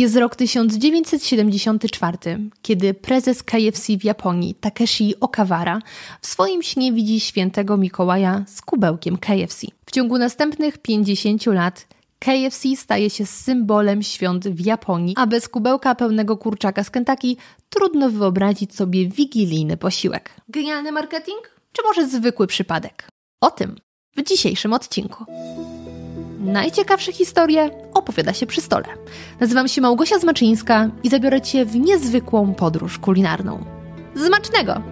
Jest rok 1974, kiedy prezes KFC w Japonii, Takeshi Okawara, w swoim śnie widzi świętego Mikołaja z kubełkiem KFC. W ciągu następnych 50 lat KFC staje się symbolem świąt w Japonii, a bez kubełka pełnego kurczaka z Kentucky trudno wyobrazić sobie wigilijny posiłek. Genialny marketing? Czy może zwykły przypadek? O tym w dzisiejszym odcinku. Najciekawsze historie opowiada się przy stole. Nazywam się Małgosia Zmaczyńska i zabiorę Cię w niezwykłą podróż kulinarną. Zmacznego!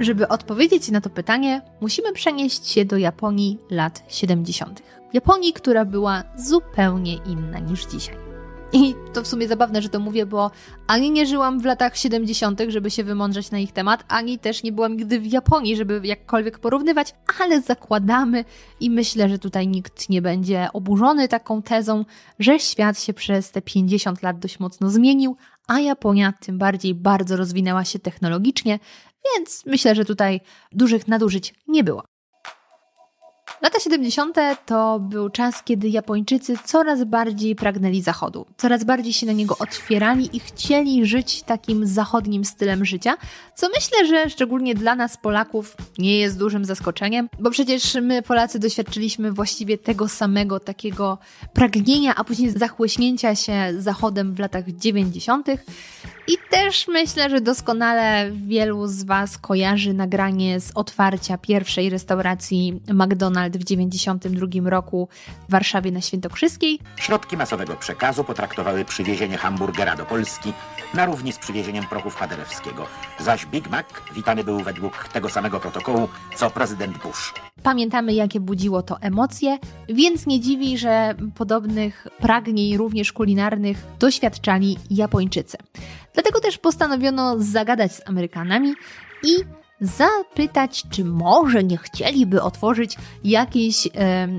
Żeby odpowiedzieć na to pytanie, musimy przenieść się do Japonii lat 70. Japonii, która była zupełnie inna niż dzisiaj. I to w sumie zabawne, że to mówię, bo ani nie żyłam w latach 70., żeby się wymądrzeć na ich temat, ani też nie byłam nigdy w Japonii, żeby jakkolwiek porównywać, ale zakładamy i myślę, że tutaj nikt nie będzie oburzony taką tezą, że świat się przez te 50 lat dość mocno zmienił, a Japonia tym bardziej bardzo rozwinęła się technologicznie, więc myślę, że tutaj dużych nadużyć nie było. Lata 70. to był czas, kiedy Japończycy coraz bardziej pragnęli Zachodu, coraz bardziej się na niego otwierali i chcieli żyć takim zachodnim stylem życia, co myślę, że szczególnie dla nas, Polaków, nie jest dużym zaskoczeniem, bo przecież my, Polacy, doświadczyliśmy właściwie tego samego takiego pragnienia, a później zachłyśnięcia się Zachodem w latach 90. I też myślę, że doskonale wielu z Was kojarzy nagranie z otwarcia pierwszej restauracji McDonald's w 1992 roku w Warszawie na Świętokrzyskiej. Środki masowego przekazu potraktowały przywiezienie hamburgera do Polski na równi z przywiezieniem prochów Paderewskiego. Zaś Big Mac witany był według tego samego protokołu, co prezydent Bush. Pamiętamy, jakie budziło to emocje, więc nie dziwi, że podobnych pragnień, również kulinarnych, doświadczali Japończycy. Dlatego też postanowiono zagadać z Amerykanami i zapytać, czy może nie chcieliby otworzyć jakiejś e,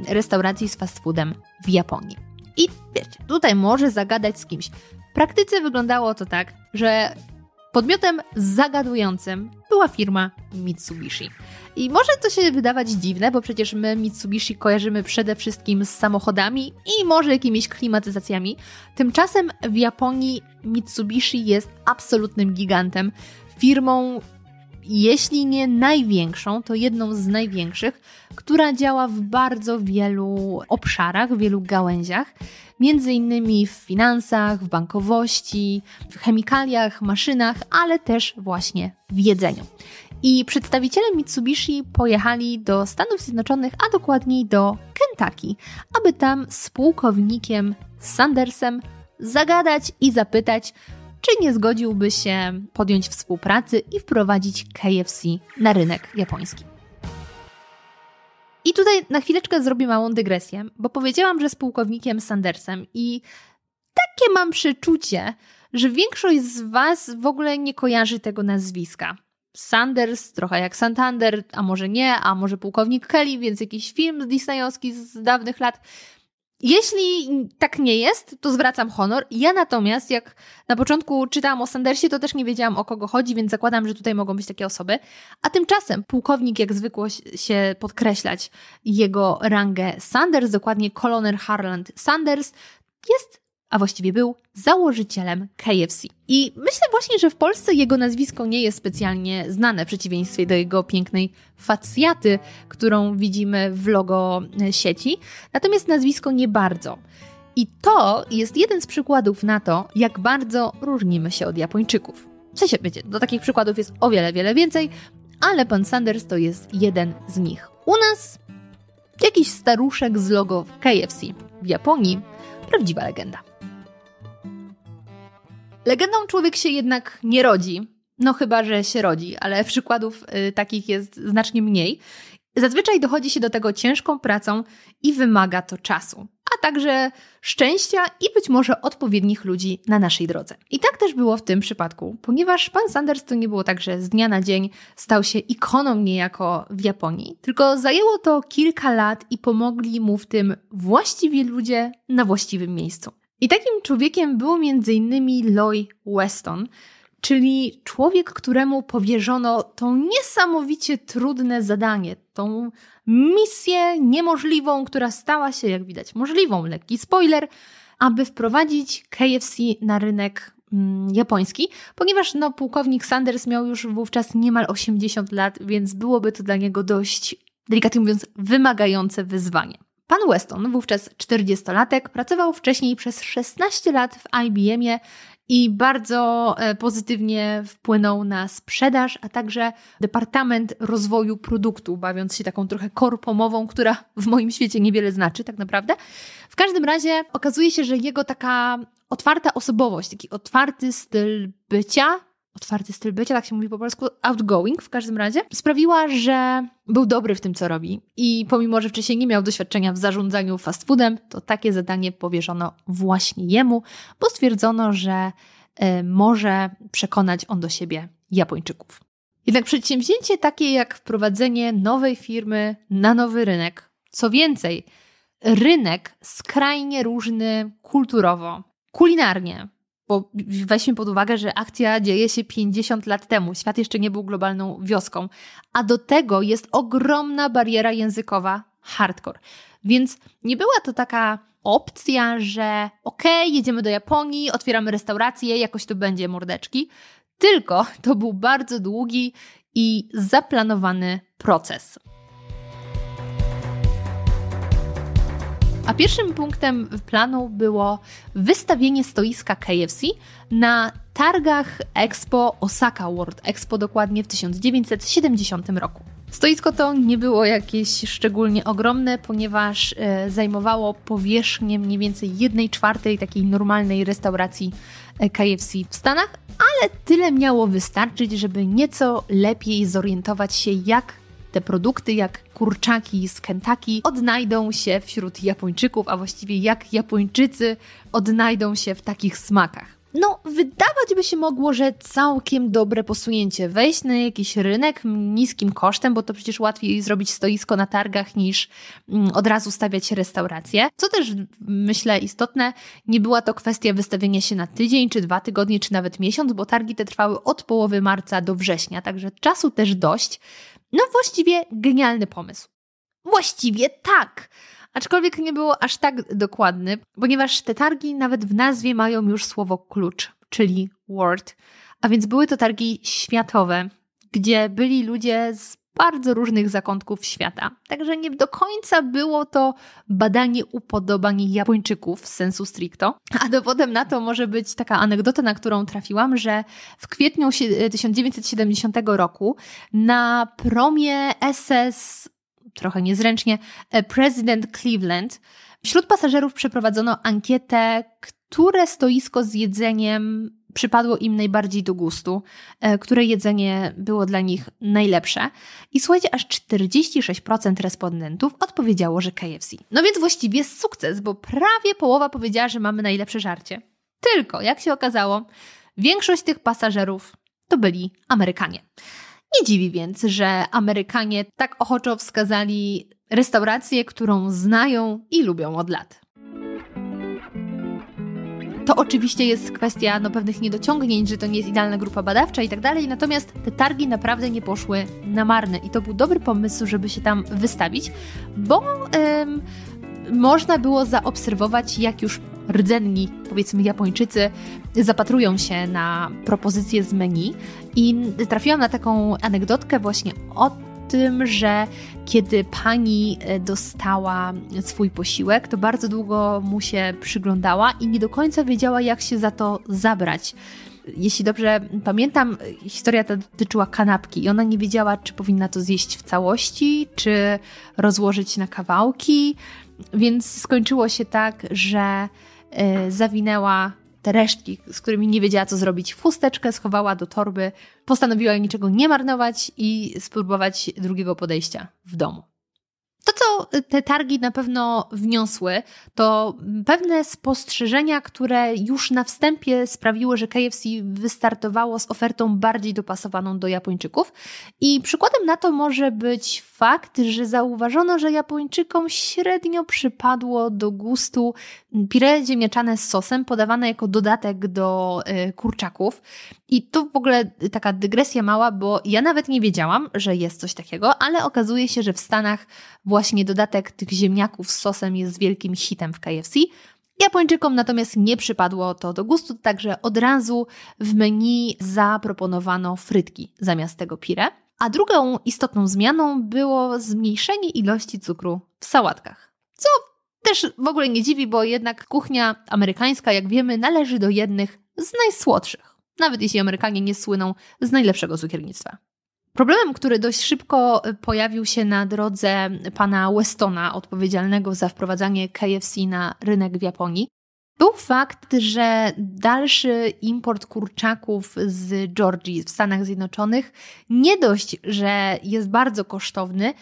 restauracji z fast foodem w Japonii. I wiecie, tutaj może zagadać z kimś. W praktyce wyglądało to tak, że podmiotem zagadującym była firma Mitsubishi. I może to się wydawać dziwne, bo przecież my Mitsubishi kojarzymy przede wszystkim z samochodami i może jakimiś klimatyzacjami. Tymczasem w Japonii Mitsubishi jest absolutnym gigantem, firmą jeśli nie największą, to jedną z największych, która działa w bardzo wielu obszarach, w wielu gałęziach, między innymi w finansach, w bankowości, w chemikaliach, maszynach, ale też właśnie w jedzeniu. I przedstawiciele Mitsubishi pojechali do Stanów Zjednoczonych, a dokładniej do Kentucky, aby tam z pułkownikiem Sandersem zagadać i zapytać, czy nie zgodziłby się podjąć współpracy i wprowadzić KFC na rynek japoński. I tutaj na chwileczkę zrobię małą dygresję, bo powiedziałam, że z pułkownikiem Sandersem i takie mam przeczucie, że większość z Was w ogóle nie kojarzy tego nazwiska. Sanders, trochę jak Santander, a może nie, a może pułkownik Kelly, więc jakiś film disneyowski z dawnych lat. Jeśli tak nie jest, to zwracam honor. Ja natomiast, jak na początku czytałam o Sandersie, to też nie wiedziałam o kogo chodzi, więc zakładam, że tutaj mogą być takie osoby. A tymczasem pułkownik, jak zwykło się podkreślać jego rangę Sanders, dokładnie kolonel Harland Sanders, jest a właściwie był założycielem KFC. I myślę właśnie, że w Polsce jego nazwisko nie jest specjalnie znane, w przeciwieństwie do jego pięknej facjaty, którą widzimy w logo sieci, natomiast nazwisko nie bardzo. I to jest jeden z przykładów na to, jak bardzo różnimy się od Japończyków. W sensie, wiecie, do takich przykładów jest o wiele, wiele więcej, ale pan Sanders to jest jeden z nich. U nas jakiś staruszek z logo KFC. W Japonii prawdziwa legenda. Legendą człowiek się jednak nie rodzi. No chyba, że się rodzi, ale przykładów y, takich jest znacznie mniej. Zazwyczaj dochodzi się do tego ciężką pracą i wymaga to czasu, a także szczęścia i być może odpowiednich ludzi na naszej drodze. I tak też było w tym przypadku, ponieważ pan Sanders to nie było tak, że z dnia na dzień stał się ikoną niejako w Japonii, tylko zajęło to kilka lat i pomogli mu w tym właściwi ludzie na właściwym miejscu. I takim człowiekiem był m.in. Loy Weston, czyli człowiek, któremu powierzono to niesamowicie trudne zadanie, tą misję niemożliwą, która stała się, jak widać, możliwą. Lekki spoiler, aby wprowadzić KFC na rynek mm, japoński, ponieważ no, pułkownik Sanders miał już wówczas niemal 80 lat, więc byłoby to dla niego dość, delikatnie mówiąc, wymagające wyzwanie. Pan Weston, wówczas 40-latek, pracował wcześniej przez 16 lat w IBM-ie i bardzo e, pozytywnie wpłynął na sprzedaż, a także Departament Rozwoju Produktu, bawiąc się taką trochę korpomową, która w moim świecie niewiele znaczy tak naprawdę. W każdym razie okazuje się, że jego taka otwarta osobowość, taki otwarty styl bycia, otwarty styl bycia, tak się mówi po polsku, outgoing w każdym razie, sprawiła, że był dobry w tym, co robi. I pomimo, że wcześniej nie miał doświadczenia w zarządzaniu fast foodem, to takie zadanie powierzono właśnie jemu, bo stwierdzono, że y, może przekonać on do siebie Japończyków. Jednak przedsięwzięcie takie jak wprowadzenie nowej firmy na nowy rynek, co więcej, rynek skrajnie różny kulturowo, kulinarnie, bo weźmy pod uwagę, że akcja dzieje się 50 lat temu. Świat jeszcze nie był globalną wioską. A do tego jest ogromna bariera językowa hardcore. Więc nie była to taka opcja, że okej, okay, jedziemy do Japonii, otwieramy restaurację, jakoś tu będzie mordeczki. Tylko to był bardzo długi i zaplanowany proces. A pierwszym punktem planu było wystawienie stoiska KFC na targach Expo Osaka World Expo dokładnie w 1970 roku. Stoisko to nie było jakieś szczególnie ogromne, ponieważ e, zajmowało powierzchnię mniej więcej 1 czwartej takiej normalnej restauracji e, KFC w Stanach, ale tyle miało wystarczyć, żeby nieco lepiej zorientować się, jak te produkty jak kurczaki z Kentucky odnajdą się wśród Japończyków, a właściwie jak Japończycy odnajdą się w takich smakach. No, wydawać by się mogło, że całkiem dobre posunięcie. Wejść na jakiś rynek niskim kosztem, bo to przecież łatwiej zrobić stoisko na targach niż mm, od razu stawiać restaurację. Co też myślę istotne, nie była to kwestia wystawienia się na tydzień, czy dwa tygodnie, czy nawet miesiąc, bo targi te trwały od połowy marca do września, także czasu też dość. No właściwie genialny pomysł. Właściwie tak. Aczkolwiek nie było aż tak dokładny, ponieważ te targi nawet w nazwie mają już słowo klucz, czyli word. A więc były to targi światowe, gdzie byli ludzie z bardzo różnych zakątków świata. Także nie do końca było to badanie upodobań Japończyków z sensu stricto. A dowodem na to może być taka anegdota, na którą trafiłam, że w kwietniu 1970 roku na promie SS, trochę niezręcznie, e, President Cleveland, wśród pasażerów przeprowadzono ankietę, które stoisko z jedzeniem przypadło im najbardziej do gustu, e, które jedzenie było dla nich najlepsze. I słuchajcie, aż 46% respondentów odpowiedziało, że KFC. No więc właściwie sukces, bo prawie połowa powiedziała, że mamy najlepsze żarcie. Tylko, jak się okazało, większość tych pasażerów to byli Amerykanie. Nie dziwi więc, że Amerykanie tak ochoczo wskazali restaurację, którą znają i lubią od lat. To oczywiście jest kwestia no, pewnych niedociągnięć, że to nie jest idealna grupa badawcza i tak dalej, natomiast te targi naprawdę nie poszły na marne i to był dobry pomysł, żeby się tam wystawić, bo ym, można było zaobserwować, jak już rdzenni, powiedzmy Japończycy, zapatrują się na propozycje z menu i trafiłam na taką anegdotkę właśnie o tym, że kiedy pani e, dostała swój posiłek, to bardzo długo mu się przyglądała i nie do końca wiedziała, jak się za to zabrać. Jeśli dobrze pamiętam, historia ta dotyczyła kanapki i ona nie wiedziała, czy powinna to zjeść w całości, czy rozłożyć na kawałki, więc skończyło się tak, że e, zawinęła te resztki, z którymi nie wiedziała, co zrobić, chusteczkę schowała do torby, postanowiła niczego nie marnować i spróbować drugiego podejścia w domu. To, co te targi na pewno wniosły, to pewne spostrzeżenia, które już na wstępie sprawiły, że KFC wystartowało z ofertą bardziej dopasowaną do Japończyków. I przykładem na to może być fakt, że zauważono, że Japończykom średnio przypadło do gustu pire ziemniaczane z sosem, podawane jako dodatek do e, kurczaków. I to w ogóle taka dygresja mała, bo ja nawet nie wiedziałam, że jest coś takiego, ale okazuje się, że w Stanach właśnie dodatek tych ziemniaków z sosem jest wielkim hitem w KFC. Japończykom natomiast nie przypadło to do gustu, także od razu w menu zaproponowano frytki zamiast tego pire. A drugą istotną zmianą było zmniejszenie ilości cukru w sałatkach. Co też w ogóle nie dziwi, bo jednak kuchnia amerykańska, jak wiemy, należy do jednych z najsłodszych, nawet jeśli Amerykanie nie słyną z najlepszego cukiernictwa. Problemem, który dość szybko pojawił się na drodze pana Westona, odpowiedzialnego za wprowadzanie KFC na rynek w Japonii, był fakt, że dalszy import kurczaków z Georgii w Stanach Zjednoczonych nie dość, że jest bardzo kosztowny,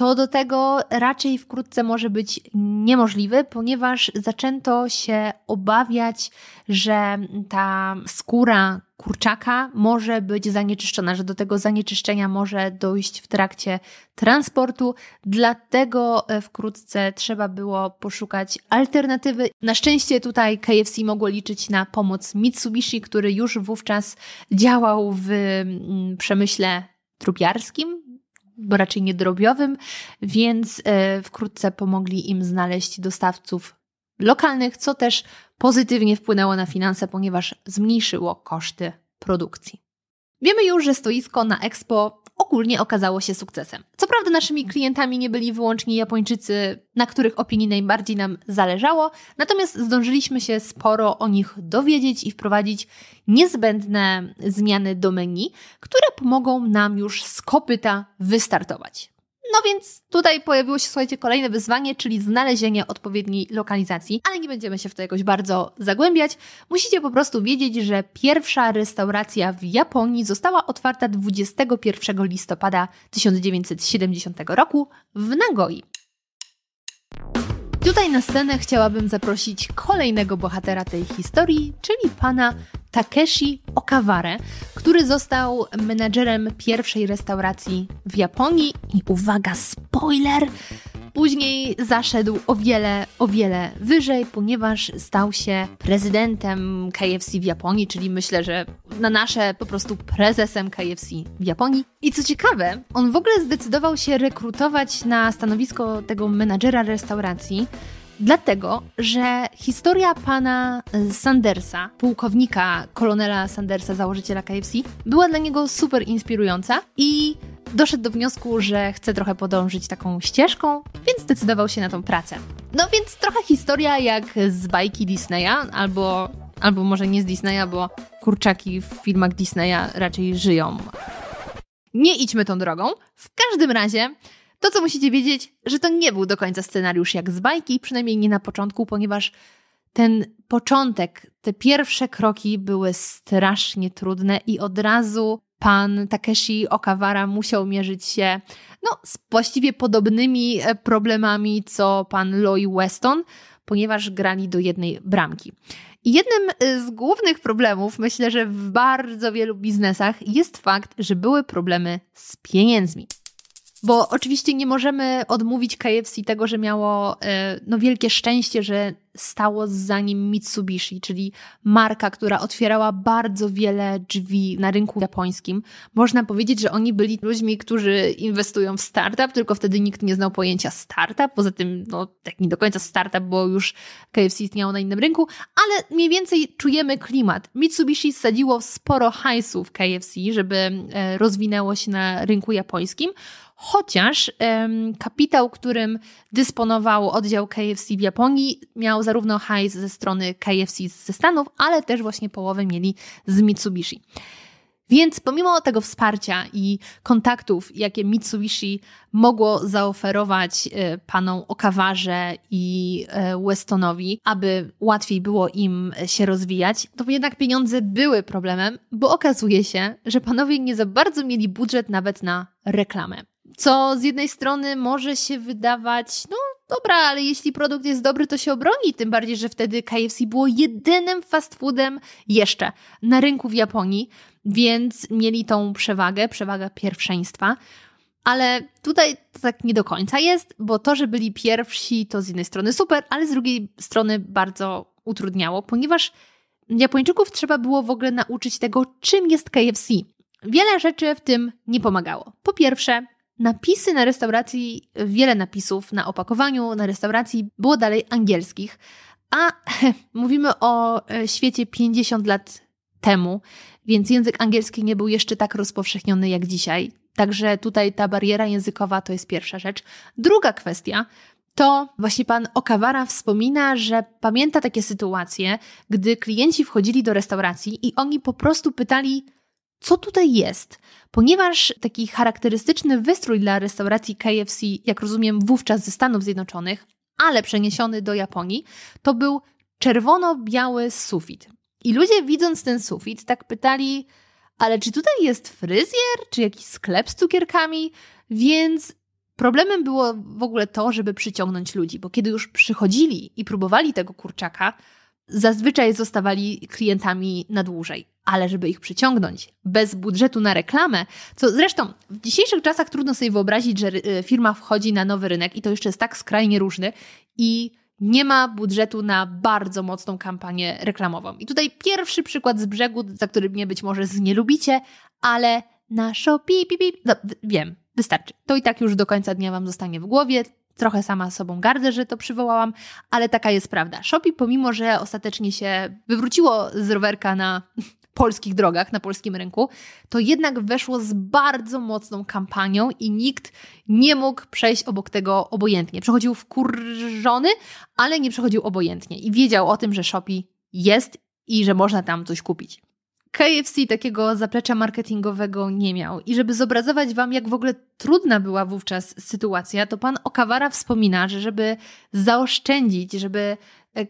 to do tego raczej wkrótce może być niemożliwy, ponieważ zaczęto się obawiać, że ta skóra kurczaka może być zanieczyszczona, że do tego zanieczyszczenia może dojść w trakcie transportu. Dlatego e, wkrótce trzeba było poszukać alternatywy. Na szczęście tutaj KFC mogło liczyć na pomoc Mitsubishi, który już wówczas działał w mm, przemyśle trupiarskim, raczej niedrobiowym, więc e, wkrótce pomogli im znaleźć dostawców lokalnych, co też pozytywnie wpłynęło na finanse, ponieważ zmniejszyło koszty produkcji. Wiemy już, że stoisko na Expo ogólnie okazało się sukcesem. Co prawda naszymi klientami nie byli wyłącznie Japończycy, na których opinii najbardziej nam zależało, natomiast zdążyliśmy się sporo o nich dowiedzieć i wprowadzić niezbędne zmiany do menu, które pomogą nam już z kopyta wystartować. No więc tutaj pojawiło się, słuchajcie, kolejne wyzwanie, czyli znalezienie odpowiedniej lokalizacji, ale nie będziemy się w to jakoś bardzo zagłębiać. Musicie po prostu wiedzieć, że pierwsza restauracja w Japonii została otwarta 21 listopada 1970 roku w Nagoi. Tutaj na scenę chciałabym zaprosić kolejnego bohatera tej historii, czyli pana Takeshi Okaware, który został menadżerem pierwszej restauracji w Japonii i uwaga, spoiler! Później zaszedł o wiele, o wiele wyżej, ponieważ stał się prezydentem KFC w Japonii, czyli myślę, że na nasze po prostu prezesem KFC w Japonii. I co ciekawe, on w ogóle zdecydował się rekrutować na stanowisko tego menadżera restauracji Dlatego, że historia pana Sandersa, pułkownika kolonela Sandersa, założyciela KFC, była dla niego super inspirująca i doszedł do wniosku, że chce trochę podążyć taką ścieżką, więc zdecydował się na tą pracę. No więc trochę historia jak z bajki Disneya, albo, albo może nie z Disneya, bo kurczaki w filmach Disneya raczej żyją. Nie idźmy tą drogą. W każdym razie to, co musicie wiedzieć, że to nie był do końca scenariusz jak z bajki, przynajmniej nie na początku, ponieważ ten początek, te pierwsze kroki były strasznie trudne i od razu pan Takeshi Okawara musiał mierzyć się no, z właściwie podobnymi e, problemami co pan Loy Weston, ponieważ grali do jednej bramki. I jednym e, z głównych problemów, myślę, że w bardzo wielu biznesach jest fakt, że były problemy z pieniędzmi. Bo oczywiście nie możemy odmówić KFC tego, że miało e, no, wielkie szczęście, że stało za nim Mitsubishi, czyli marka, która otwierała bardzo wiele drzwi na rynku japońskim. Można powiedzieć, że oni byli ludźmi, którzy inwestują w startup, tylko wtedy nikt nie znał pojęcia startup. Poza tym, no, tak nie do końca startup, bo już KFC istniało na innym rynku, ale mniej więcej czujemy klimat. Mitsubishi sadziło sporo hajsu w KFC, żeby e, rozwinęło się na rynku japońskim chociaż um, kapitał, którym dysponował oddział KFC w Japonii, miał zarówno hajs ze strony KFC ze Stanów, ale też właśnie połowę mieli z Mitsubishi. Więc pomimo tego wsparcia i kontaktów, jakie Mitsubishi mogło zaoferować e, panom Okawarze i e, Westonowi, aby łatwiej było im się rozwijać, to jednak pieniądze były problemem, bo okazuje się, że panowie nie za bardzo mieli budżet nawet na reklamę Co z jednej strony może się wydawać, no dobra, ale jeśli produkt jest dobry, to się obroni. Tym bardziej, że wtedy KFC było jedynym fast foodem jeszcze na rynku w Japonii, więc mieli tą przewagę, przewagę pierwszeństwa. Ale tutaj to tak nie do końca jest, bo to, że byli pierwsi, to z jednej strony super, ale z drugiej strony bardzo utrudniało, ponieważ Japończyków trzeba było w ogóle nauczyć tego, czym jest KFC. Wiele rzeczy w tym nie pomagało. Po pierwsze, napisy na restauracji, wiele napisów na opakowaniu na restauracji było dalej angielskich, a mówimy o e, świecie 50 lat temu, więc język angielski nie był jeszcze tak rozpowszechniony jak dzisiaj. Także tutaj ta bariera językowa to jest pierwsza rzecz. Druga kwestia to właśnie pan Okawara wspomina, że pamięta takie sytuacje, gdy klienci wchodzili do restauracji i oni po prostu pytali, co tutaj jest. Ponieważ taki charakterystyczny wystrój dla restauracji KFC, jak rozumiem, wówczas ze Stanów Zjednoczonych, ale przeniesiony do Japonii, to był czerwono-biały sufit. I ludzie widząc ten sufit tak pytali, ale czy tutaj jest fryzjer, czy jakiś sklep z cukierkami? Więc problemem było w ogóle to, żeby przyciągnąć ludzi, bo kiedy już przychodzili i próbowali tego kurczaka, zazwyczaj zostawali klientami na dłużej. Ale żeby ich przyciągnąć bez budżetu na reklamę, co zresztą w dzisiejszych czasach trudno sobie wyobrazić, że y, firma wchodzi na nowy rynek i to jeszcze jest tak skrajnie różny i nie ma budżetu na bardzo mocną kampanię reklamową. I tutaj pierwszy przykład z brzegu, za który mnie być może nie lubicie, ale na Shopee, pip, no, wiem, wystarczy. To i tak już do końca dnia Wam zostanie w głowie. Trochę sama sobą gardzę, że to przywołałam, ale taka jest prawda. Shopee, pomimo że ostatecznie się wywróciło z rowerka na polskich drogach, na polskim rynku, to jednak weszło z bardzo mocną kampanią i nikt nie mógł przejść obok tego obojętnie. Przechodził wkurzony, ale nie przechodził obojętnie i wiedział o tym, że Shopee jest i że można tam coś kupić. KFC takiego zaplecza marketingowego nie miał. I żeby zobrazować Wam, jak w ogóle trudna była wówczas sytuacja, to pan Okawara wspomina, że żeby zaoszczędzić, żeby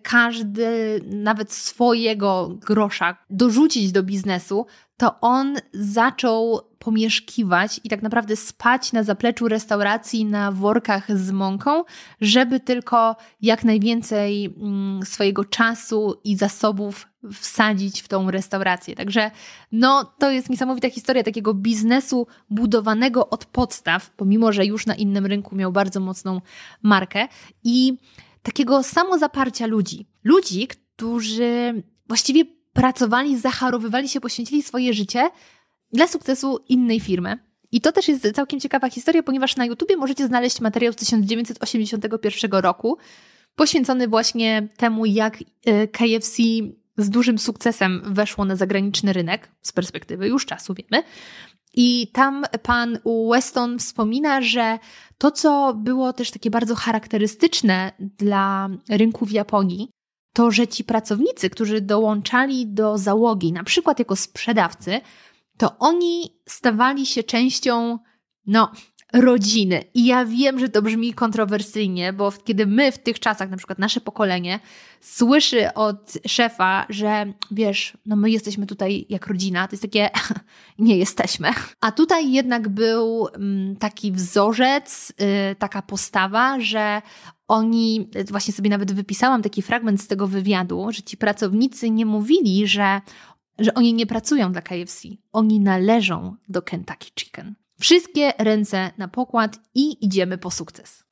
każdy, nawet swojego grosza dorzucić do biznesu, to on zaczął pomieszkiwać i tak naprawdę spać na zapleczu restauracji na workach z mąką, żeby tylko jak najwięcej mm, swojego czasu i zasobów wsadzić w tą restaurację. Także no, to jest niesamowita historia takiego biznesu budowanego od podstaw, pomimo że już na innym rynku miał bardzo mocną markę i takiego samozaparcia ludzi. Ludzi, którzy właściwie pracowali, zacharowywali się, poświęcili swoje życie dla sukcesu innej firmy. I to też jest całkiem ciekawa historia, ponieważ na YouTubie możecie znaleźć materiał z 1981 roku, poświęcony właśnie temu, jak e, KFC z dużym sukcesem weszło na zagraniczny rynek, z perspektywy już czasu wiemy. I tam pan Weston wspomina, że to, co było też takie bardzo charakterystyczne dla rynku w Japonii, to, że ci pracownicy, którzy dołączali do załogi, na przykład jako sprzedawcy, to oni stawali się częścią, no, rodziny. I ja wiem, że to brzmi kontrowersyjnie, bo kiedy my w tych czasach, na przykład nasze pokolenie, słyszy od szefa, że wiesz, no my jesteśmy tutaj jak rodzina, to jest takie, nie jesteśmy. A tutaj jednak był mm, taki wzorzec, y, taka postawa, że oni, właśnie sobie nawet wypisałam taki fragment z tego wywiadu, że ci pracownicy nie mówili, że że oni nie pracują dla KFC. Oni należą do Kentucky Chicken. Wszystkie ręce na pokład i idziemy po sukces.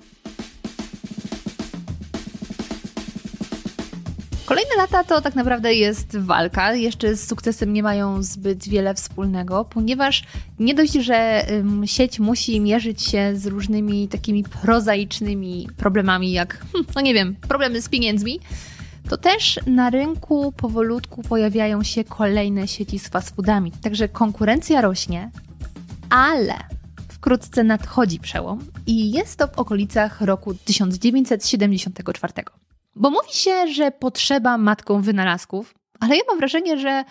Kolejne lata to tak naprawdę jest walka. Jeszcze z sukcesem nie mają zbyt wiele wspólnego, ponieważ nie dość, że sieć musi mierzyć się z różnymi takimi prozaicznymi problemami, jak, hm, no nie wiem, problemy z pieniędzmi, to też na rynku powolutku pojawiają się kolejne sieci z fast foodami. Także konkurencja rośnie, ale wkrótce nadchodzi przełom i jest to w okolicach roku 1974. Bo mówi się, że potrzeba matką wynalazków, ale ja mam wrażenie, że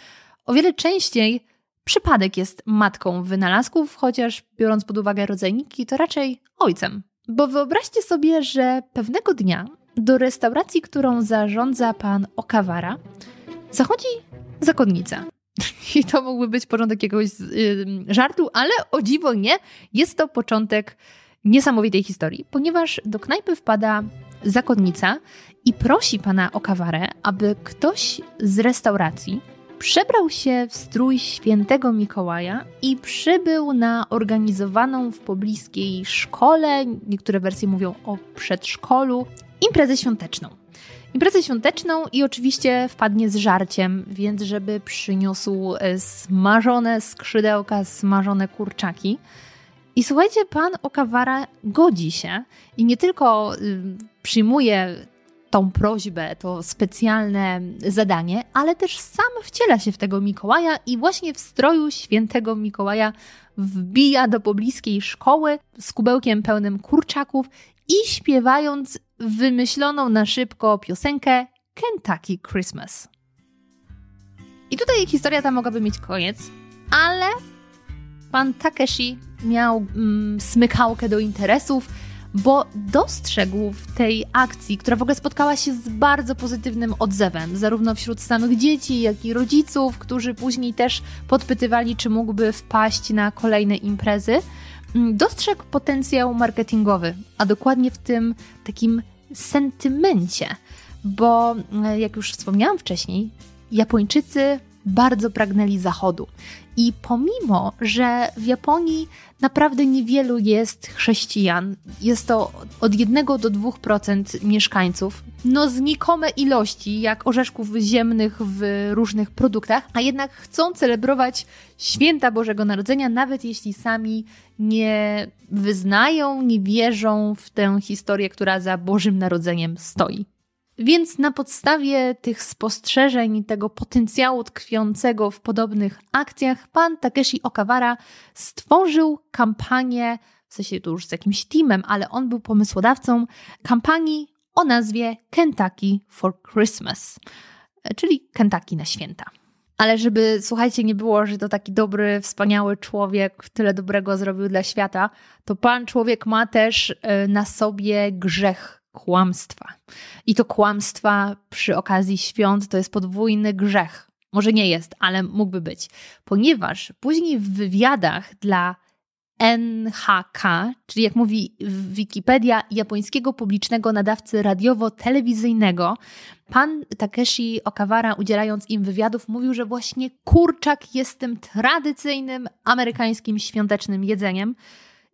o wiele częściej przypadek jest matką wynalazków, chociaż biorąc pod uwagę rodzajniki, to raczej ojcem. Bo wyobraźcie sobie, że pewnego dnia do restauracji, którą zarządza pan Okawara, zachodzi zakonnica. I to mógłby być początek jakiegoś żartu, ale o dziwo nie, jest to początek niesamowitej historii, ponieważ do knajpy wpada zakonnica i prosi pana Okawarę, aby ktoś z restauracji przebrał się w strój świętego Mikołaja i przybył na organizowaną w pobliskiej szkole, niektóre wersje mówią o przedszkolu, imprezę świąteczną. Imprezę świąteczną i oczywiście wpadnie z żarciem, więc żeby przyniósł e, smażone skrzydełka, smażone kurczaki. I słuchajcie, pan Okawara godzi się i nie tylko y, przyjmuje tą prośbę, to specjalne zadanie, ale też sam wciela się w tego Mikołaja i właśnie w stroju świętego Mikołaja wbija do pobliskiej szkoły z kubełkiem pełnym kurczaków i śpiewając wymyśloną na szybko piosenkę Kentucky Christmas. I tutaj historia ta mogłaby mieć koniec, ale pan Takeshi miał mm, smykałkę do interesów, bo dostrzegł w tej akcji, która w ogóle spotkała się z bardzo pozytywnym odzewem, zarówno wśród samych dzieci, jak i rodziców, którzy później też podpytywali, czy mógłby wpaść na kolejne imprezy, dostrzegł potencjał marketingowy, a dokładnie w tym takim sentymencie, bo mm, jak już wspomniałam wcześniej, Japończycy bardzo pragnęli zachodu. I pomimo, że w Japonii naprawdę niewielu jest chrześcijan, jest to od 1 do 2% mieszkańców, no znikome ilości, jak orzeszków ziemnych w różnych produktach, a jednak chcą celebrować święta Bożego Narodzenia, nawet jeśli sami nie wyznają, nie wierzą w tę historię, która za Bożym Narodzeniem stoi. Więc na podstawie tych spostrzeżeń, tego potencjału tkwiącego w podobnych akcjach, pan Takeshi Okawara stworzył kampanię, w sensie tu już z jakimś teamem, ale on był pomysłodawcą kampanii o nazwie Kentucky for Christmas, czyli Kentucky na święta. Ale żeby, słuchajcie, nie było, że to taki dobry, wspaniały człowiek tyle dobrego zrobił dla świata, to pan człowiek ma też e, na sobie grzech kłamstwa. I to kłamstwa przy okazji świąt to jest podwójny grzech. Może nie jest, ale mógłby być, ponieważ później w wywiadach dla NHK, czyli jak mówi Wikipedia, japońskiego publicznego nadawcy radiowo-telewizyjnego, pan Takeshi Okawara, udzielając im wywiadów, mówił, że właśnie kurczak jest tym tradycyjnym amerykańskim świątecznym jedzeniem.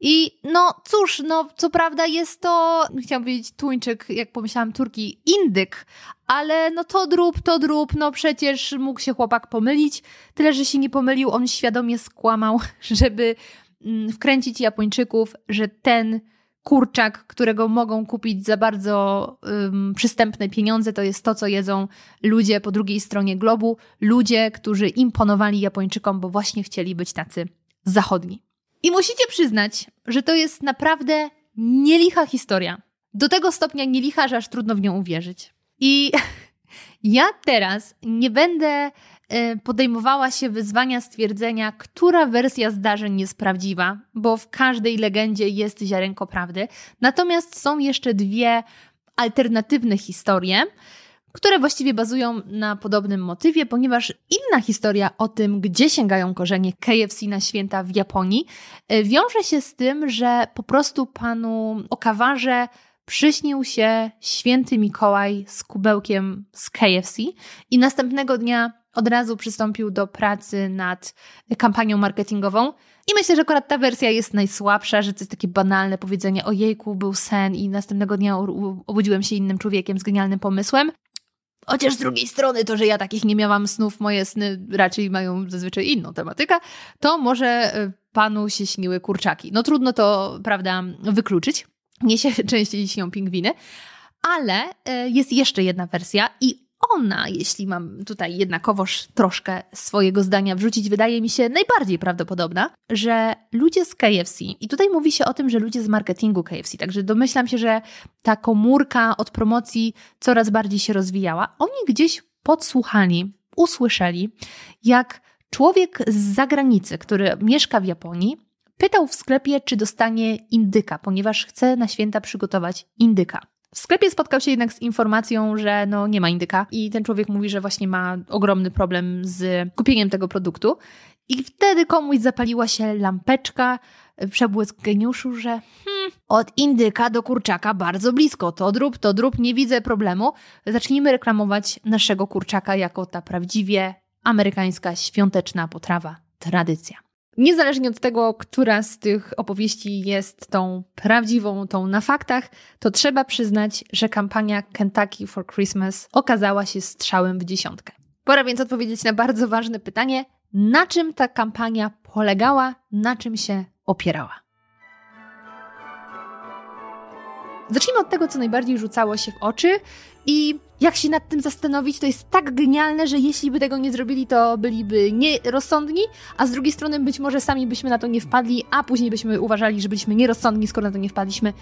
I no cóż, no co prawda jest to, chciałam powiedzieć tuńczyk, jak pomyślałam turki, indyk, ale no to drób, to drób, no przecież mógł się chłopak pomylić, tyle że się nie pomylił, on świadomie skłamał, żeby mm, wkręcić Japończyków, że ten kurczak, którego mogą kupić za bardzo um, przystępne pieniądze, to jest to, co jedzą ludzie po drugiej stronie globu, ludzie, którzy imponowali Japończykom, bo właśnie chcieli być tacy zachodni. I musicie przyznać, że to jest naprawdę nielicha historia. Do tego stopnia nielicha, że aż trudno w nią uwierzyć. I ja teraz nie będę e, podejmowała się wyzwania stwierdzenia, która wersja zdarzeń jest prawdziwa, bo w każdej legendzie jest ziarenko prawdy. Natomiast są jeszcze dwie alternatywne historie, które właściwie bazują na podobnym motywie, ponieważ inna historia o tym, gdzie sięgają korzenie KFC na święta w Japonii, e, wiąże się z tym, że po prostu panu Okawarze przyśnił się święty Mikołaj z kubełkiem z KFC i następnego dnia od razu przystąpił do pracy nad kampanią marketingową. I myślę, że akurat ta wersja jest najsłabsza, że to jest takie banalne powiedzenie: Ojejku, był sen, i następnego dnia obudziłem się innym człowiekiem z genialnym pomysłem. Chociaż z drugiej strony to, że ja takich nie miałam snów, moje sny raczej mają zazwyczaj inną tematykę, to może e, panu się śniły kurczaki. No trudno to, prawda, wykluczyć. Nie się częściej śnią pingwiny, ale e, jest jeszcze jedna wersja i ona, jeśli mam tutaj jednakowoż troszkę swojego zdania wrzucić, wydaje mi się najbardziej prawdopodobna, że ludzie z KFC, i tutaj mówi się o tym, że ludzie z marketingu KFC, także domyślam się, że ta komórka od promocji coraz bardziej się rozwijała, oni gdzieś podsłuchali, usłyszeli, jak człowiek z zagranicy, który mieszka w Japonii, pytał w sklepie, czy dostanie indyka, ponieważ chce na święta przygotować indyka. W sklepie spotkał się jednak z informacją, że no nie ma indyka i ten człowiek mówi, że właśnie ma ogromny problem z kupieniem tego produktu. I wtedy komuś zapaliła się lampeczka, przebłysk geniuszu, że hmm, od indyka do kurczaka bardzo blisko, to drób, to drób, nie widzę problemu. Zacznijmy reklamować naszego kurczaka jako ta prawdziwie amerykańska świąteczna potrawa, tradycja. Niezależnie od tego, która z tych opowieści jest tą prawdziwą, tą na faktach, to trzeba przyznać, że kampania Kentucky for Christmas okazała się strzałem w dziesiątkę. Pora więc odpowiedzieć na bardzo ważne pytanie: na czym ta kampania polegała, na czym się opierała? Zacznijmy od tego, co najbardziej rzucało się w oczy i jak się nad tym zastanowić, to jest tak genialne, że jeśli by tego nie zrobili, to byliby nierozsądni, a z drugiej strony być może sami byśmy na to nie wpadli, a później byśmy uważali, że byliśmy nierozsądni, skoro na to nie wpadliśmy.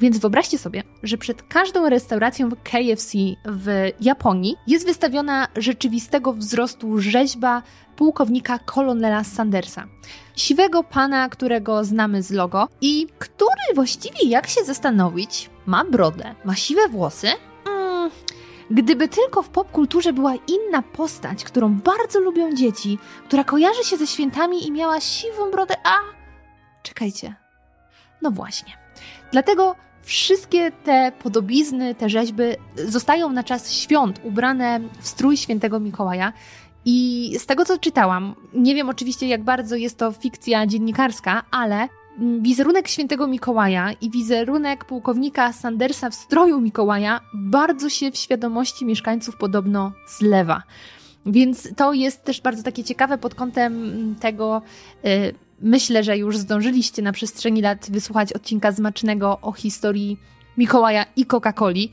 Więc wyobraźcie sobie, że przed każdą restauracją KFC w Japonii jest wystawiona rzeczywistego wzrostu rzeźba pułkownika kolonela Sandersa. Siwego pana, którego znamy z logo i który właściwie, jak się zastanowić, ma brodę, ma siwe włosy. Mm, gdyby tylko w popkulturze była inna postać, którą bardzo lubią dzieci, która kojarzy się ze świętami i miała siwą brodę, a... Czekajcie. No właśnie. Dlatego wszystkie te podobizny, te rzeźby zostają na czas świąt ubrane w strój świętego Mikołaja. I z tego co czytałam, nie wiem oczywiście jak bardzo jest to fikcja dziennikarska, ale wizerunek świętego Mikołaja i wizerunek pułkownika Sandersa w stroju Mikołaja bardzo się w świadomości mieszkańców podobno zlewa. Więc to jest też bardzo takie ciekawe pod kątem tego. Yy, myślę, że już zdążyliście na przestrzeni lat wysłuchać odcinka zmacznego o historii Mikołaja i Coca-Coli.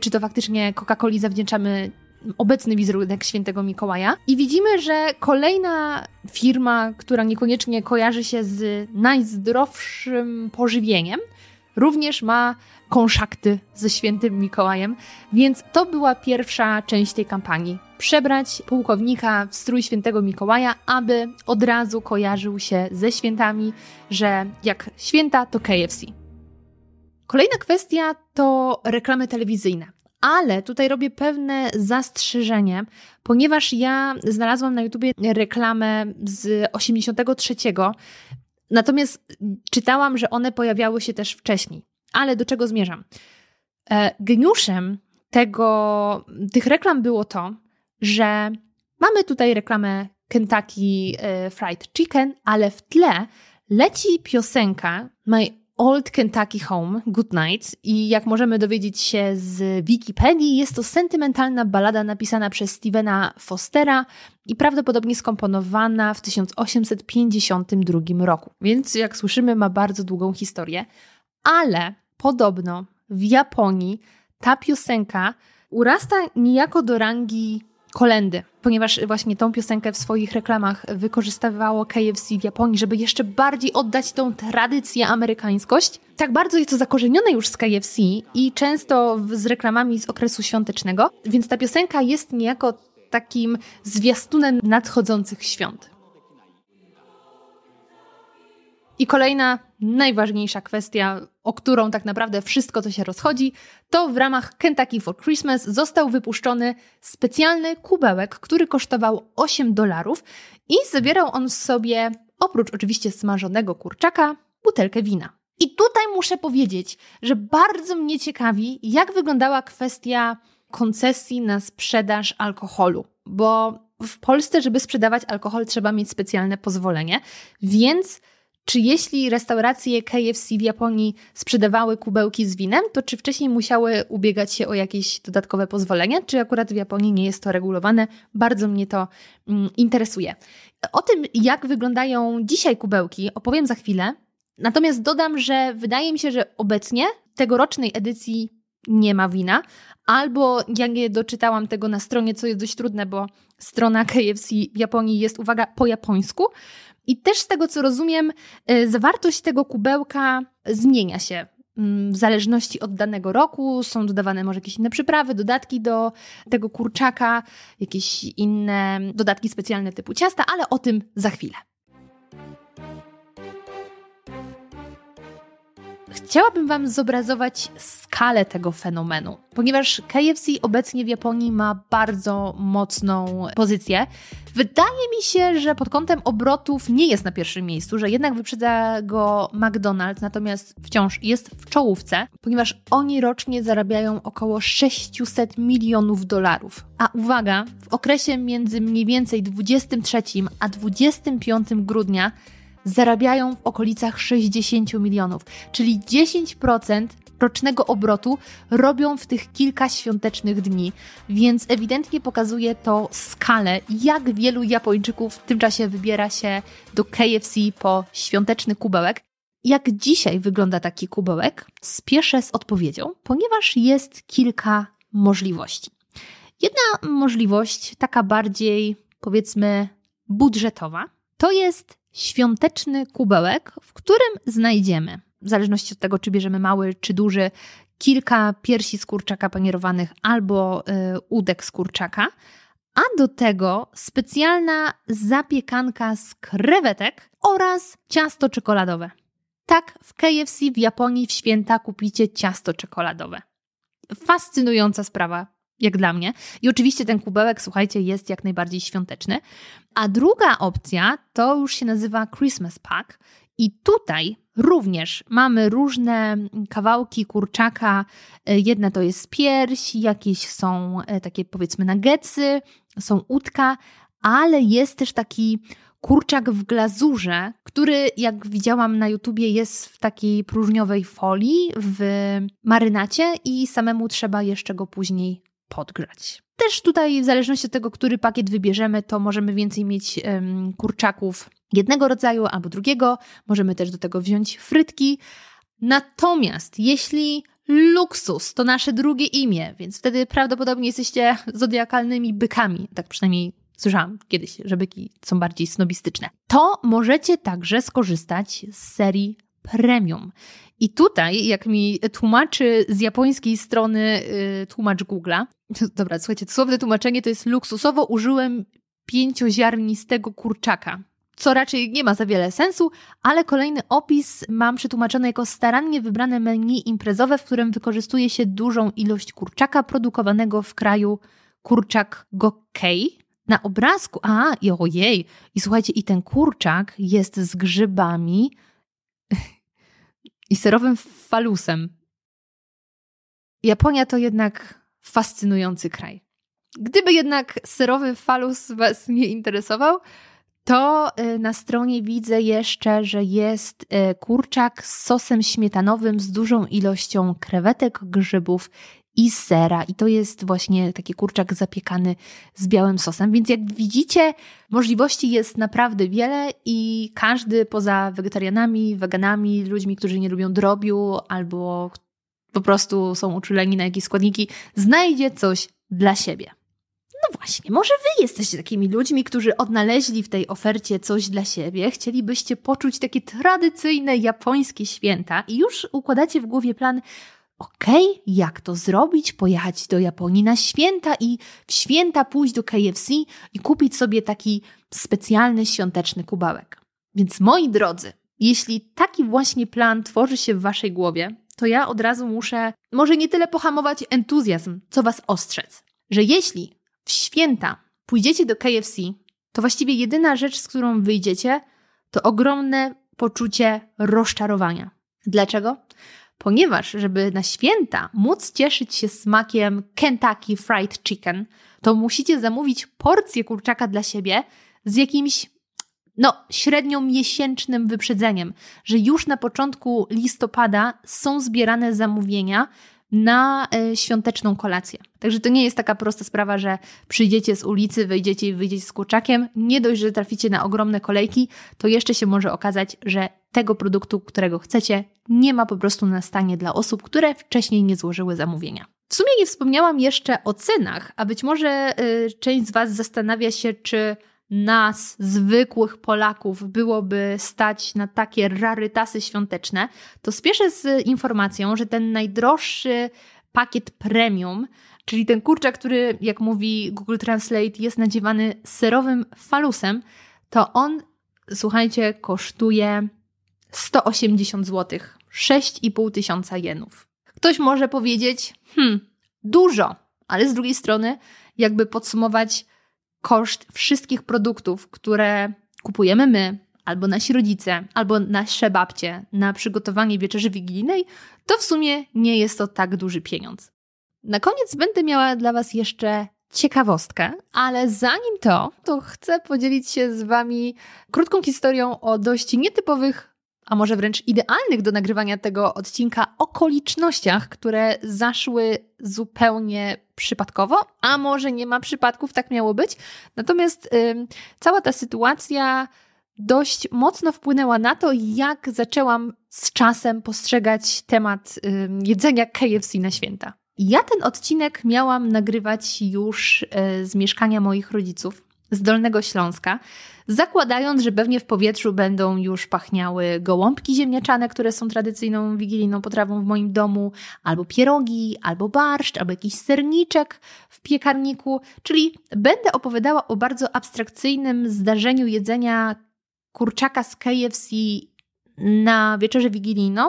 Czy to faktycznie Coca-Coli zawdzięczamy obecny wizerunek świętego Mikołaja. I widzimy, że kolejna firma, która niekoniecznie kojarzy się z najzdrowszym pożywieniem, również ma konszakty ze świętym Mikołajem, więc to była pierwsza część tej kampanii. Przebrać pułkownika w strój świętego Mikołaja, aby od razu kojarzył się ze świętami, że jak święta to KFC. Kolejna kwestia to reklamy telewizyjne. Ale tutaj robię pewne zastrzeżenie, ponieważ ja znalazłam na YouTubie reklamę z 83, natomiast czytałam, że one pojawiały się też wcześniej. Ale do czego zmierzam? E, geniuszem tego, tych reklam było to, że mamy tutaj reklamę Kentucky e, Fried Chicken, ale w tle leci piosenka My Old Kentucky Home, Good Night i jak możemy dowiedzieć się z Wikipedii, jest to sentymentalna balada napisana przez Stevena Fostera i prawdopodobnie skomponowana w 1852 roku. Więc jak słyszymy, ma bardzo długą historię, ale podobno w Japonii ta piosenka urasta niejako do rangi kolendy, ponieważ właśnie tą piosenkę w swoich reklamach wykorzystywało KFC w Japonii, żeby jeszcze bardziej oddać tą tradycję, amerykańskość. Tak bardzo jest to zakorzenione już z KFC i często z reklamami z okresu świątecznego, więc ta piosenka jest niejako takim zwiastunem nadchodzących świąt. I kolejna, najważniejsza kwestia, o którą tak naprawdę wszystko to się rozchodzi, to w ramach Kentucky for Christmas został wypuszczony specjalny kubełek, który kosztował 8 dolarów i zawierał on w sobie, oprócz oczywiście smażonego kurczaka, butelkę wina. I tutaj muszę powiedzieć, że bardzo mnie ciekawi, jak wyglądała kwestia koncesji na sprzedaż alkoholu, bo w Polsce, żeby sprzedawać alkohol, trzeba mieć specjalne pozwolenie, więc czy jeśli restauracje KFC w Japonii sprzedawały kubełki z winem, to czy wcześniej musiały ubiegać się o jakieś dodatkowe pozwolenia, czy akurat w Japonii nie jest to regulowane? Bardzo mnie to mm, interesuje. O tym, jak wyglądają dzisiaj kubełki, opowiem za chwilę. Natomiast dodam, że wydaje mi się, że obecnie tegorocznej edycji nie ma wina, albo ja nie doczytałam tego na stronie, co jest dość trudne, bo strona KFC w Japonii jest, uwaga, po japońsku, i też z tego, co rozumiem, y, zawartość tego kubełka zmienia się mm, w zależności od danego roku. Są dodawane może jakieś inne przyprawy, dodatki do tego kurczaka, jakieś inne dodatki specjalne typu ciasta, ale o tym za chwilę. Chciałabym Wam zobrazować skalę tego fenomenu, ponieważ KFC obecnie w Japonii ma bardzo mocną pozycję. Wydaje mi się, że pod kątem obrotów nie jest na pierwszym miejscu, że jednak wyprzedza go McDonald's, natomiast wciąż jest w czołówce, ponieważ oni rocznie zarabiają około 600 milionów dolarów. A uwaga, w okresie między mniej więcej 23 a 25 grudnia zarabiają w okolicach 60 milionów, czyli 10% rocznego obrotu robią w tych kilka świątecznych dni, więc ewidentnie pokazuje to skalę, jak wielu Japończyków w tym czasie wybiera się do KFC po świąteczny kubełek. Jak dzisiaj wygląda taki kubełek? Spieszę z odpowiedzią, ponieważ jest kilka możliwości. Jedna możliwość, taka bardziej powiedzmy budżetowa, to jest świąteczny kubełek, w którym znajdziemy, w zależności od tego, czy bierzemy mały czy duży, kilka piersi z kurczaka panierowanych albo y, udek z kurczaka, a do tego specjalna zapiekanka z krewetek oraz ciasto czekoladowe. Tak, w KFC w Japonii w święta kupicie ciasto czekoladowe. Fascynująca sprawa jak dla mnie. I oczywiście ten kubełek, słuchajcie, jest jak najbardziej świąteczny. A druga opcja to już się nazywa Christmas Pack. I tutaj również mamy różne kawałki kurczaka. Jedne to jest pierś, jakieś są e, takie powiedzmy nuggetsy, są udka, ale jest też taki kurczak w glazurze, który jak widziałam na YouTubie jest w takiej próżniowej folii w marynacie i samemu trzeba jeszcze go później podgrzać. Też tutaj, w zależności od tego, który pakiet wybierzemy, to możemy więcej mieć um, kurczaków jednego rodzaju albo drugiego. Możemy też do tego wziąć frytki. Natomiast jeśli luksus to nasze drugie imię, więc wtedy prawdopodobnie jesteście zodiakalnymi bykami. Tak przynajmniej słyszałam kiedyś, że byki są bardziej snobistyczne. To możecie także skorzystać z serii premium. I tutaj, jak mi tłumaczy z japońskiej strony yy, tłumacz Google'a, dobra, słuchajcie, słowne tłumaczenie to jest luksusowo użyłem pięcioziarnistego kurczaka. Co raczej nie ma za wiele sensu, ale kolejny opis mam przetłumaczony jako starannie wybrane menu imprezowe, w którym wykorzystuje się dużą ilość kurczaka produkowanego w kraju kurczak Gokkei. Na obrazku, a i ojej, i słuchajcie, i ten kurczak jest z grzybami, i serowym falusem. Japonia to jednak fascynujący kraj. Gdyby jednak serowy falus Was nie interesował, to y, na stronie widzę jeszcze, że jest y, kurczak z sosem śmietanowym z dużą ilością krewetek, grzybów i sera. I to jest właśnie taki kurczak zapiekany z białym sosem. Więc jak widzicie, możliwości jest naprawdę wiele i każdy poza wegetarianami, weganami, ludźmi, którzy nie lubią drobiu albo po prostu są uczuleni na jakieś składniki, znajdzie coś dla siebie. No właśnie, może wy jesteście takimi ludźmi, którzy odnaleźli w tej ofercie coś dla siebie, chcielibyście poczuć takie tradycyjne japońskie święta i już układacie w głowie plan, Okay, jak to zrobić? Pojechać do Japonii na święta i w święta pójść do KFC i kupić sobie taki specjalny świąteczny kubałek. Więc moi drodzy, jeśli taki właśnie plan tworzy się w waszej głowie, to ja od razu muszę może nie tyle pohamować entuzjazm, co was ostrzec, że jeśli w święta pójdziecie do KFC, to właściwie jedyna rzecz, z którą wyjdziecie, to ogromne poczucie rozczarowania. Dlaczego? Ponieważ żeby na święta móc cieszyć się smakiem Kentucky Fried Chicken, to musicie zamówić porcję kurczaka dla siebie z jakimś no, średnio miesięcznym wyprzedzeniem, że już na początku listopada są zbierane zamówienia na y, świąteczną kolację. Także to nie jest taka prosta sprawa, że przyjdziecie z ulicy, wejdziecie i wyjdziecie z kurczakiem. Nie dość, że traficie na ogromne kolejki, to jeszcze się może okazać, że tego produktu, którego chcecie, nie ma po prostu na stanie dla osób, które wcześniej nie złożyły zamówienia. W sumie nie wspomniałam jeszcze o cenach, a być może y, część z Was zastanawia się, czy nas, zwykłych Polaków, byłoby stać na takie rarytasy świąteczne, to spieszę z informacją, że ten najdroższy pakiet premium, czyli ten kurczak, który, jak mówi Google Translate, jest nadziewany serowym falusem, to on, słuchajcie, kosztuje 180 zł 6,5 tysiąca jenów. Ktoś może powiedzieć, hmm, dużo, ale z drugiej strony, jakby podsumować koszt wszystkich produktów, które kupujemy my, albo nasi rodzice, albo nasze babcie na przygotowanie wieczerzy wigilijnej, to w sumie nie jest to tak duży pieniądz. Na koniec będę miała dla Was jeszcze ciekawostkę, ale zanim to, to chcę podzielić się z Wami krótką historią o dość nietypowych, a może wręcz idealnych do nagrywania tego odcinka okolicznościach, które zaszły zupełnie przypadkowo, a może nie ma przypadków, tak miało być. Natomiast cała ta sytuacja dość mocno wpłynęła na to, jak zaczęłam z czasem postrzegać temat jedzenia KFC na święta. Ja ten odcinek miałam nagrywać już e, z mieszkania moich rodziców z Dolnego Śląska, zakładając, że pewnie w powietrzu będą już pachniały gołąbki ziemniaczane, które są tradycyjną wigilijną potrawą w moim domu, albo pierogi, albo barszcz, albo jakiś serniczek w piekarniku, czyli będę opowiadała o bardzo abstrakcyjnym zdarzeniu jedzenia kurczaka z KFC na wieczerzę wigilijną,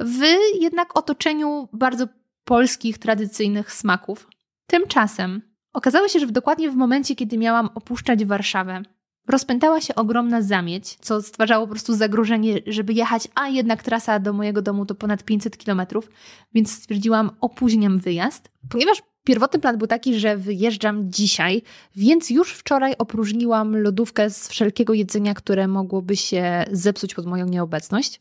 w jednak otoczeniu bardzo polskich tradycyjnych smaków. Tymczasem okazało się, że dokładnie w momencie, kiedy miałam opuszczać Warszawę, rozpętała się ogromna zamieć, co stwarzało po prostu zagrożenie, żeby jechać, a jednak trasa do mojego domu to ponad 500 kilometrów, więc stwierdziłam, opóźniam wyjazd. Ponieważ pierwotny plan był taki, że wyjeżdżam dzisiaj, więc już wczoraj opróżniłam lodówkę z wszelkiego jedzenia, które mogłoby się zepsuć pod moją nieobecność.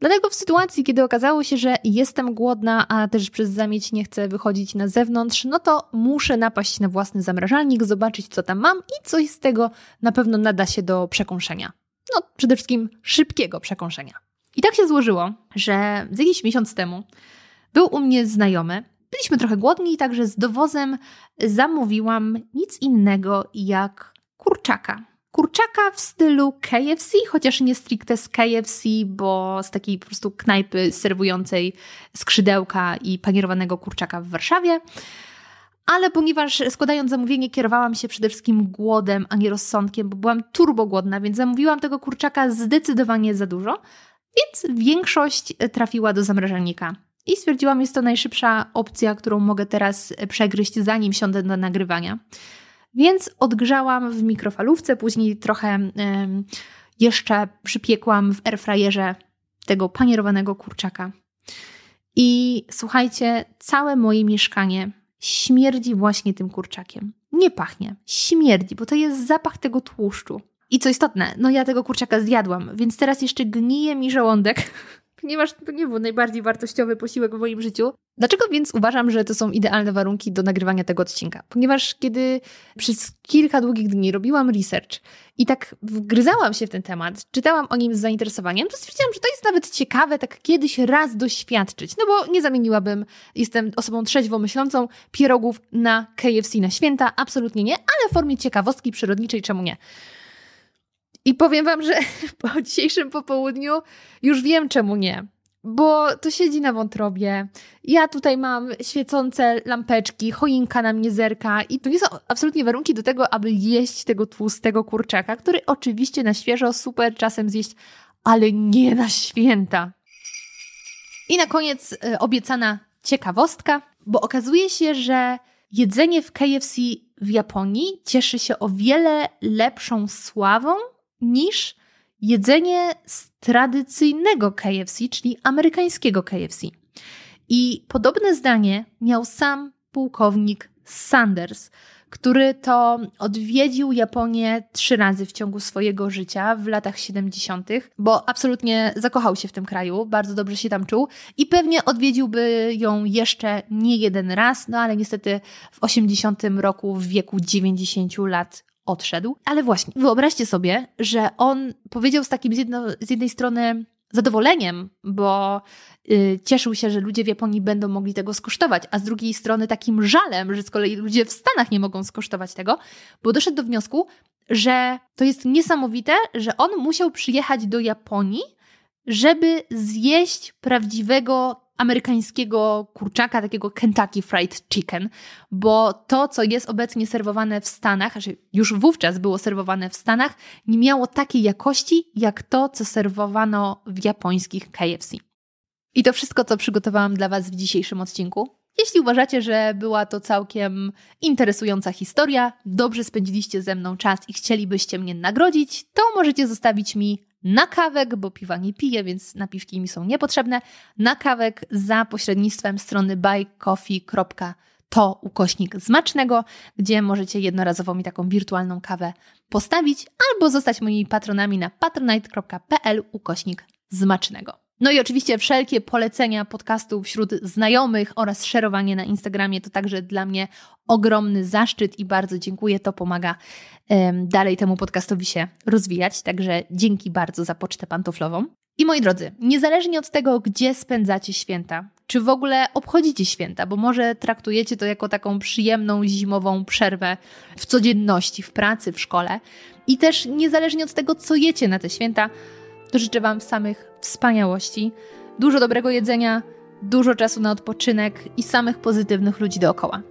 Dlatego w sytuacji, kiedy okazało się, że jestem głodna, a też przez zamieć nie chcę wychodzić na zewnątrz, no to muszę napaść na własny zamrażalnik, zobaczyć co tam mam i coś z tego na pewno nada się do przekąszenia. No, przede wszystkim szybkiego przekąszenia. I tak się złożyło, że z jakiś miesiąc temu był u mnie znajomy. Byliśmy trochę głodni, także z dowozem zamówiłam nic innego jak kurczaka kurczaka w stylu KFC, chociaż nie stricte z KFC, bo z takiej po prostu knajpy serwującej skrzydełka i panierowanego kurczaka w Warszawie. Ale ponieważ składając zamówienie kierowałam się przede wszystkim głodem, a nie rozsądkiem, bo byłam turbo głodna, więc zamówiłam tego kurczaka zdecydowanie za dużo, więc większość trafiła do zamrażalnika. I stwierdziłam, jest to najszybsza opcja, którą mogę teraz przegryźć, zanim siądę do nagrywania. Więc odgrzałam w mikrofalówce, później trochę jeszcze przypiekłam w airfryerze tego panierowanego kurczaka. I słuchajcie, całe moje mieszkanie śmierdzi właśnie tym kurczakiem. Nie pachnie, śmierdzi, bo to jest zapach tego tłuszczu. I co istotne, no ja tego kurczaka zjadłam, więc teraz jeszcze gnije mi żołądek, ponieważ to nie był najbardziej wartościowy posiłek w moim życiu. Dlaczego więc uważam, że to są idealne warunki do nagrywania tego odcinka? Ponieważ kiedy przez kilka długich dni robiłam research i tak wgryzałam się w ten temat, czytałam o nim z zainteresowaniem, to stwierdziłam, że to jest nawet ciekawe tak kiedyś raz doświadczyć. No bo nie zamieniłabym, jestem osobą trzeźwo myślącą, pierogów na KFC na święta, absolutnie nie, ale w formie ciekawostki przyrodniczej czemu nie? I powiem Wam, że po dzisiejszym popołudniu już wiem, czemu nie. Bo to siedzi na wątrobie. Ja tutaj mam świecące lampeczki, choinka na mnie zerka i to nie są absolutnie warunki do tego, aby jeść tego tłustego kurczaka, który oczywiście na świeżo super czasem zjeść, ale nie na święta. I na koniec e, obiecana ciekawostka, bo okazuje się, że jedzenie w KFC w Japonii cieszy się o wiele lepszą sławą niż jedzenie z tradycyjnego KFC, czyli amerykańskiego KFC. I podobne zdanie miał sam pułkownik Sanders, który to odwiedził Japonię trzy razy w ciągu swojego życia w latach 70., bo absolutnie zakochał się w tym kraju, bardzo dobrze się tam czuł i pewnie odwiedziłby ją jeszcze nie jeden raz, no ale niestety w 80 roku w wieku 90 lat odszedł. Ale właśnie, wyobraźcie sobie, że on powiedział z takim z, jedno, z jednej strony zadowoleniem, bo y, cieszył się, że ludzie w Japonii będą mogli tego skosztować, a z drugiej strony takim żalem, że z kolei ludzie w Stanach nie mogą skosztować tego, bo doszedł do wniosku, że to jest niesamowite, że on musiał przyjechać do Japonii, żeby zjeść prawdziwego amerykańskiego kurczaka, takiego Kentucky Fried Chicken, bo to, co jest obecnie serwowane w Stanach, znaczy już wówczas było serwowane w Stanach, nie miało takiej jakości, jak to, co serwowano w japońskich KFC. I to wszystko, co przygotowałam dla Was w dzisiejszym odcinku. Jeśli uważacie, że była to całkiem interesująca historia, dobrze spędziliście ze mną czas i chcielibyście mnie nagrodzić, to możecie zostawić mi na kawek, bo piwa nie piję, więc napiwki mi są niepotrzebne, na kawek za pośrednictwem strony buycoffee.to ukośnik zmacznego, gdzie możecie jednorazowo mi taką wirtualną kawę postawić albo zostać moimi patronami na patronite.pl ukośnik zmacznego. No i oczywiście wszelkie polecenia podcastu wśród znajomych oraz szerowanie na Instagramie to także dla mnie ogromny zaszczyt i bardzo dziękuję. To pomaga um, dalej temu podcastowi się rozwijać. Także dzięki bardzo za pocztę pantoflową. I moi drodzy, niezależnie od tego, gdzie spędzacie święta, czy w ogóle obchodzicie święta, bo może traktujecie to jako taką przyjemną zimową przerwę w codzienności, w pracy, w szkole, i też niezależnie od tego, co jecie na te święta, życzę Wam samych wspaniałości, dużo dobrego jedzenia, dużo czasu na odpoczynek i samych pozytywnych ludzi dookoła.